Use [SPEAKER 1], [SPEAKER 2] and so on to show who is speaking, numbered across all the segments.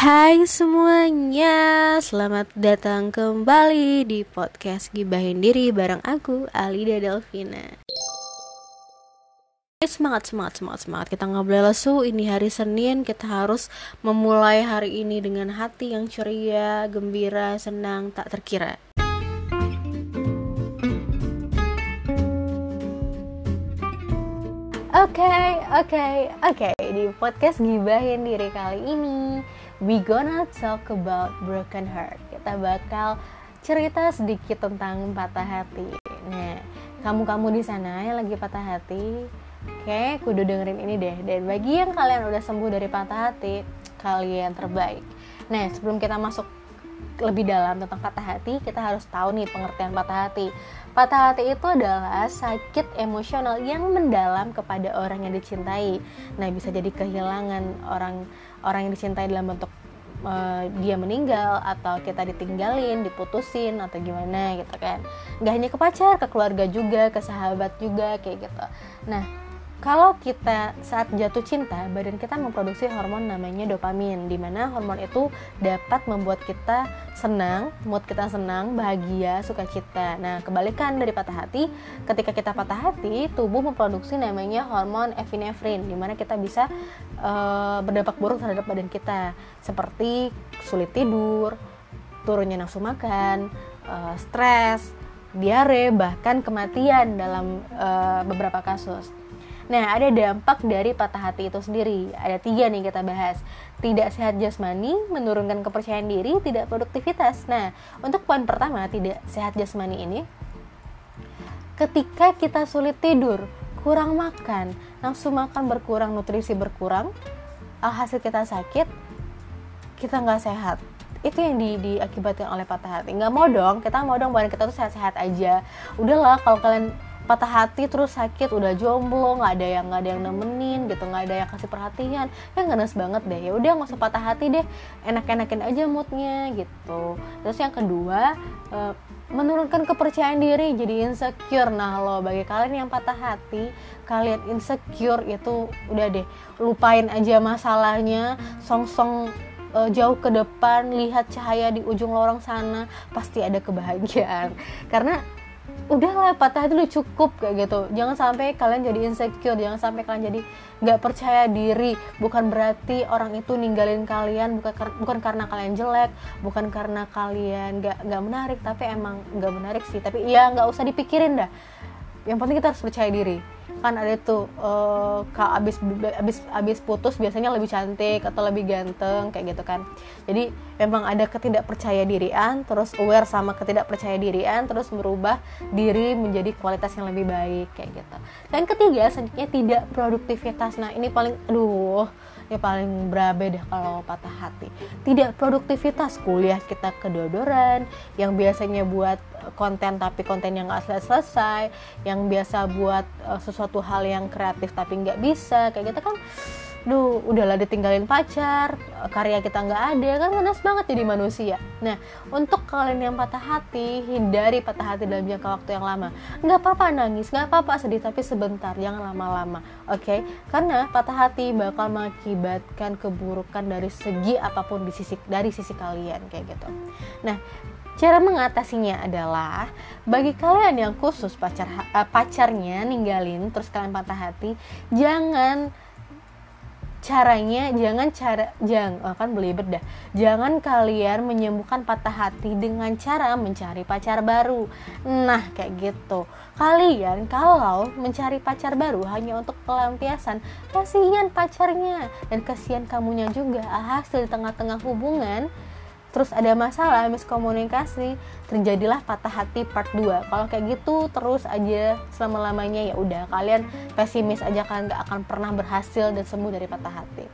[SPEAKER 1] Hai semuanya, selamat datang kembali di podcast Gibahin Diri bareng aku, Alida Delvina Semangat, semangat, semangat, semangat Kita nggak boleh lesu, ini hari Senin Kita harus memulai hari ini dengan hati yang ceria, gembira, senang, tak terkira Oke, okay, oke, okay, oke. Okay. Di podcast gibahin diri kali ini, we gonna talk about broken heart. Kita bakal cerita sedikit tentang patah hati. Nah, kamu-kamu di sana yang lagi patah hati, oke, kudu dengerin ini deh. Dan bagi yang kalian udah sembuh dari patah hati, kalian terbaik. Nah, sebelum kita masuk lebih dalam tentang patah hati, kita harus tahu nih pengertian patah hati. Patah hati itu adalah sakit emosional yang mendalam kepada orang yang dicintai. Nah, bisa jadi kehilangan orang orang yang dicintai dalam bentuk uh, dia meninggal atau kita ditinggalin, diputusin atau gimana gitu kan. Gak hanya ke pacar, ke keluarga juga, ke sahabat juga kayak gitu. Nah, kalau kita saat jatuh cinta, badan kita memproduksi hormon namanya dopamin, di mana hormon itu dapat membuat kita senang, mood kita senang, bahagia, sukacita. Nah, kebalikan dari patah hati, ketika kita patah hati, tubuh memproduksi namanya hormon epinefrin, di mana kita bisa uh, berdampak buruk terhadap badan kita, seperti sulit tidur, turunnya nafsu makan, uh, stres, diare, bahkan kematian dalam uh, beberapa kasus. Nah, ada dampak dari patah hati itu sendiri. Ada tiga nih kita bahas. Tidak sehat jasmani, menurunkan kepercayaan diri, tidak produktivitas. Nah, untuk poin pertama, tidak sehat jasmani ini, ketika kita sulit tidur, kurang makan, nafsu makan berkurang, nutrisi berkurang, hasil kita sakit, kita nggak sehat itu yang di, diakibatkan oleh patah hati nggak mau dong kita mau dong badan kita tuh sehat-sehat aja udahlah kalau kalian patah hati terus sakit udah jomblo nggak ada yang nggak ada yang nemenin gitu nggak ada yang kasih perhatian. Ya ngenes banget deh. Ya udah nggak usah patah hati deh. Enak-enakin aja moodnya gitu. Terus yang kedua uh, menurunkan kepercayaan diri. Jadi insecure. Nah lo bagi kalian yang patah hati kalian insecure itu udah deh. Lupain aja masalahnya. Song-song uh, jauh ke depan. Lihat cahaya di ujung lorong sana. Pasti ada kebahagiaan. Karena udahlah patah hati udah cukup kayak gitu. Jangan sampai kalian jadi insecure jangan sampai kalian jadi nggak percaya diri. Bukan berarti orang itu ninggalin kalian bukan bukan karena kalian jelek bukan karena kalian nggak nggak menarik tapi emang nggak menarik sih. Tapi ya nggak usah dipikirin dah. Yang penting kita harus percaya diri kan ada tuh uh, kak abis abis abis putus biasanya lebih cantik atau lebih ganteng kayak gitu kan. Jadi memang ada ketidakpercaya dirian terus aware sama ketidakpercaya dirian terus merubah diri menjadi kualitas yang lebih baik kayak gitu. Dan ketiga selanjutnya tidak produktivitas. Nah ini paling aduh ya paling berabe deh kalau patah hati. Tidak produktivitas kuliah kita kedodoran yang biasanya buat konten tapi konten yang gak selesai yang biasa buat uh, sesuatu hal yang kreatif tapi nggak bisa kayak gitu kan duh udahlah ditinggalin pacar karya kita nggak ada kan ngenes banget jadi manusia. Nah untuk kalian yang patah hati hindari patah hati dalam jangka waktu yang lama. Nggak apa-apa nangis nggak apa-apa sedih tapi sebentar jangan lama-lama oke? Okay? karena patah hati bakal mengakibatkan keburukan dari segi apa pun di sisi dari sisi kalian kayak gitu. Nah Cara mengatasinya adalah bagi kalian yang khusus pacar uh, pacarnya ninggalin terus kalian patah hati, jangan caranya jangan cara jangan oh kan belibet dah. Jangan kalian menyembuhkan patah hati dengan cara mencari pacar baru. Nah kayak gitu. Kalian kalau mencari pacar baru hanya untuk pelampiasan kasihan pacarnya. Dan kasihan kamunya juga. Hasil di tengah-tengah hubungan terus ada masalah miskomunikasi terjadilah patah hati part 2 kalau kayak gitu terus aja selama lamanya ya udah kalian pesimis aja kalian gak akan pernah berhasil dan sembuh dari patah hati.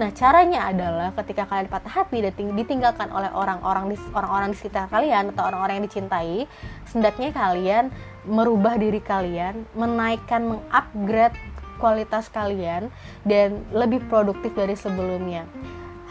[SPEAKER 1] Nah caranya adalah ketika kalian patah hati dan ditinggalkan oleh orang-orang di orang-orang di sekitar kalian atau orang-orang yang dicintai sendaknya kalian merubah diri kalian menaikkan mengupgrade kualitas kalian dan lebih produktif dari sebelumnya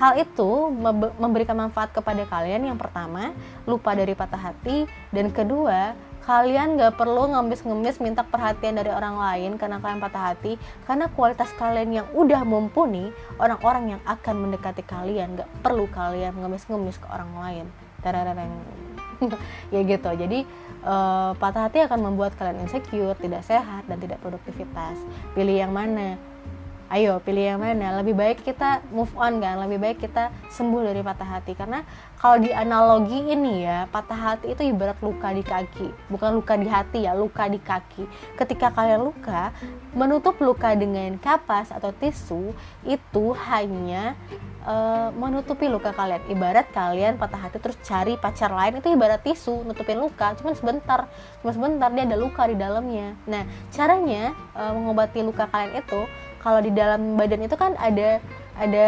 [SPEAKER 1] Hal itu memberikan manfaat kepada kalian yang pertama, lupa dari patah hati dan kedua, kalian gak perlu ngemis-ngemis minta perhatian dari orang lain karena kalian patah hati karena kualitas kalian yang udah mumpuni orang-orang yang akan mendekati kalian gak perlu kalian ngemis-ngemis ke orang lain. Ya gitu. Jadi uh, patah hati akan membuat kalian insecure tidak sehat dan tidak produktivitas. Pilih yang mana ayo pilih yang mana? Lebih baik kita move on kan? Lebih baik kita sembuh dari patah hati. Karena kalau di analogi ini ya patah hati itu ibarat luka di kaki. Bukan luka di hati ya luka di kaki. Ketika kalian luka menutup luka dengan kapas atau tisu itu hanya uh, menutupi luka kalian ibarat kalian patah hati terus cari pacar lain itu ibarat tisu nutupin luka cuma sebentar cuma sebentar dia ada luka di dalamnya nah caranya uh, mengobati luka kalian itu kalau di dalam badan itu kan ada ada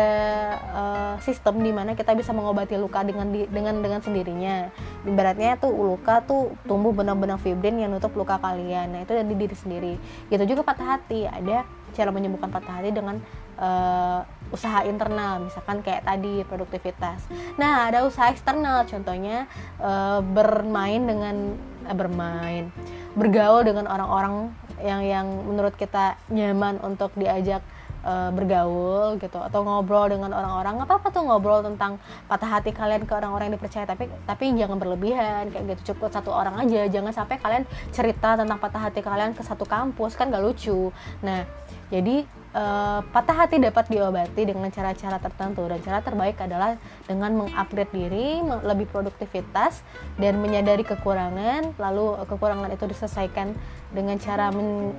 [SPEAKER 1] uh, sistem di mana kita bisa mengobati luka dengan di, dengan dengan sendirinya. Ibaratnya tuh luka tuh tumbuh benang-benang fibrin yang nutup luka kalian. Nah, itu dari diri sendiri. Gitu juga patah hati. Ada cara menyembuhkan patah hati dengan uh, usaha internal, misalkan kayak tadi produktivitas. Nah, ada usaha eksternal, contohnya uh, bermain dengan uh, bermain, bergaul dengan orang-orang yang yang menurut kita nyaman untuk diajak bergaul gitu atau ngobrol dengan orang-orang. Nggak apa-apa tuh ngobrol tentang patah hati kalian ke orang-orang yang dipercaya tapi tapi jangan berlebihan kayak gitu. Cukup satu orang aja jangan sampai kalian cerita tentang patah hati kalian ke satu kampus kan gak lucu. Nah jadi uh, patah hati dapat diobati dengan cara-cara tertentu. Dan cara terbaik adalah dengan mengupgrade diri, lebih produktivitas dan menyadari kekurangan, lalu kekurangan itu diselesaikan dengan cara men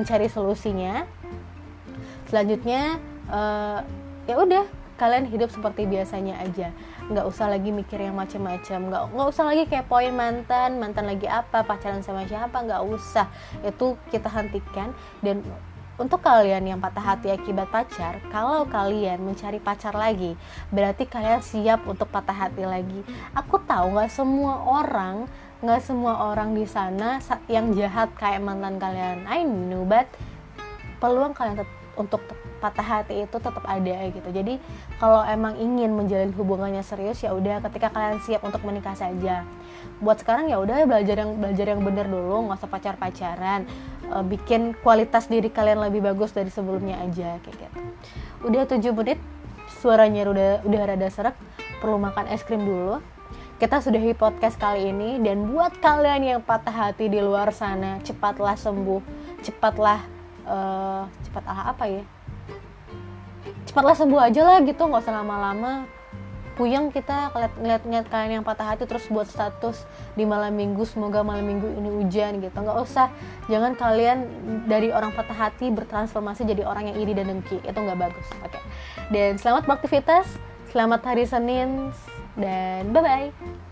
[SPEAKER 1] mencari solusinya. Selanjutnya uh, ya udah kalian hidup seperti biasanya aja. Nggak usah lagi mikir yang macam-macam. Nggak nggak usah lagi kayak poin mantan mantan lagi apa pacaran sama siapa nggak usah. Itu kita hentikan dan untuk kalian yang patah hati akibat pacar, kalau kalian mencari pacar lagi, berarti kalian siap untuk patah hati lagi. Aku tahu nggak semua orang, nggak semua orang di sana yang jahat kayak mantan kalian. I know, but peluang kalian untuk patah hati itu tetap ada gitu. Jadi kalau emang ingin menjalin hubungannya serius ya udah ketika kalian siap untuk menikah saja buat sekarang ya udah belajar yang belajar yang bener dulu nggak usah pacar pacaran uh, bikin kualitas diri kalian lebih bagus dari sebelumnya aja kayak gitu. Udah 7 menit suaranya udah udah rada serak perlu makan es krim dulu. Kita sudah di podcast kali ini dan buat kalian yang patah hati di luar sana cepatlah sembuh cepatlah uh, cepatlah apa ya? Cepatlah sembuh aja lah gitu nggak usah lama-lama puyeng kita ngeliat-ngeliat kalian yang patah hati terus buat status di malam minggu semoga malam minggu ini hujan gitu. Nggak usah jangan kalian dari orang patah hati bertransformasi jadi orang yang iri dan dengki. Itu nggak bagus oke. Okay. dan selamat beraktivitas selamat hari Senin dan bye bye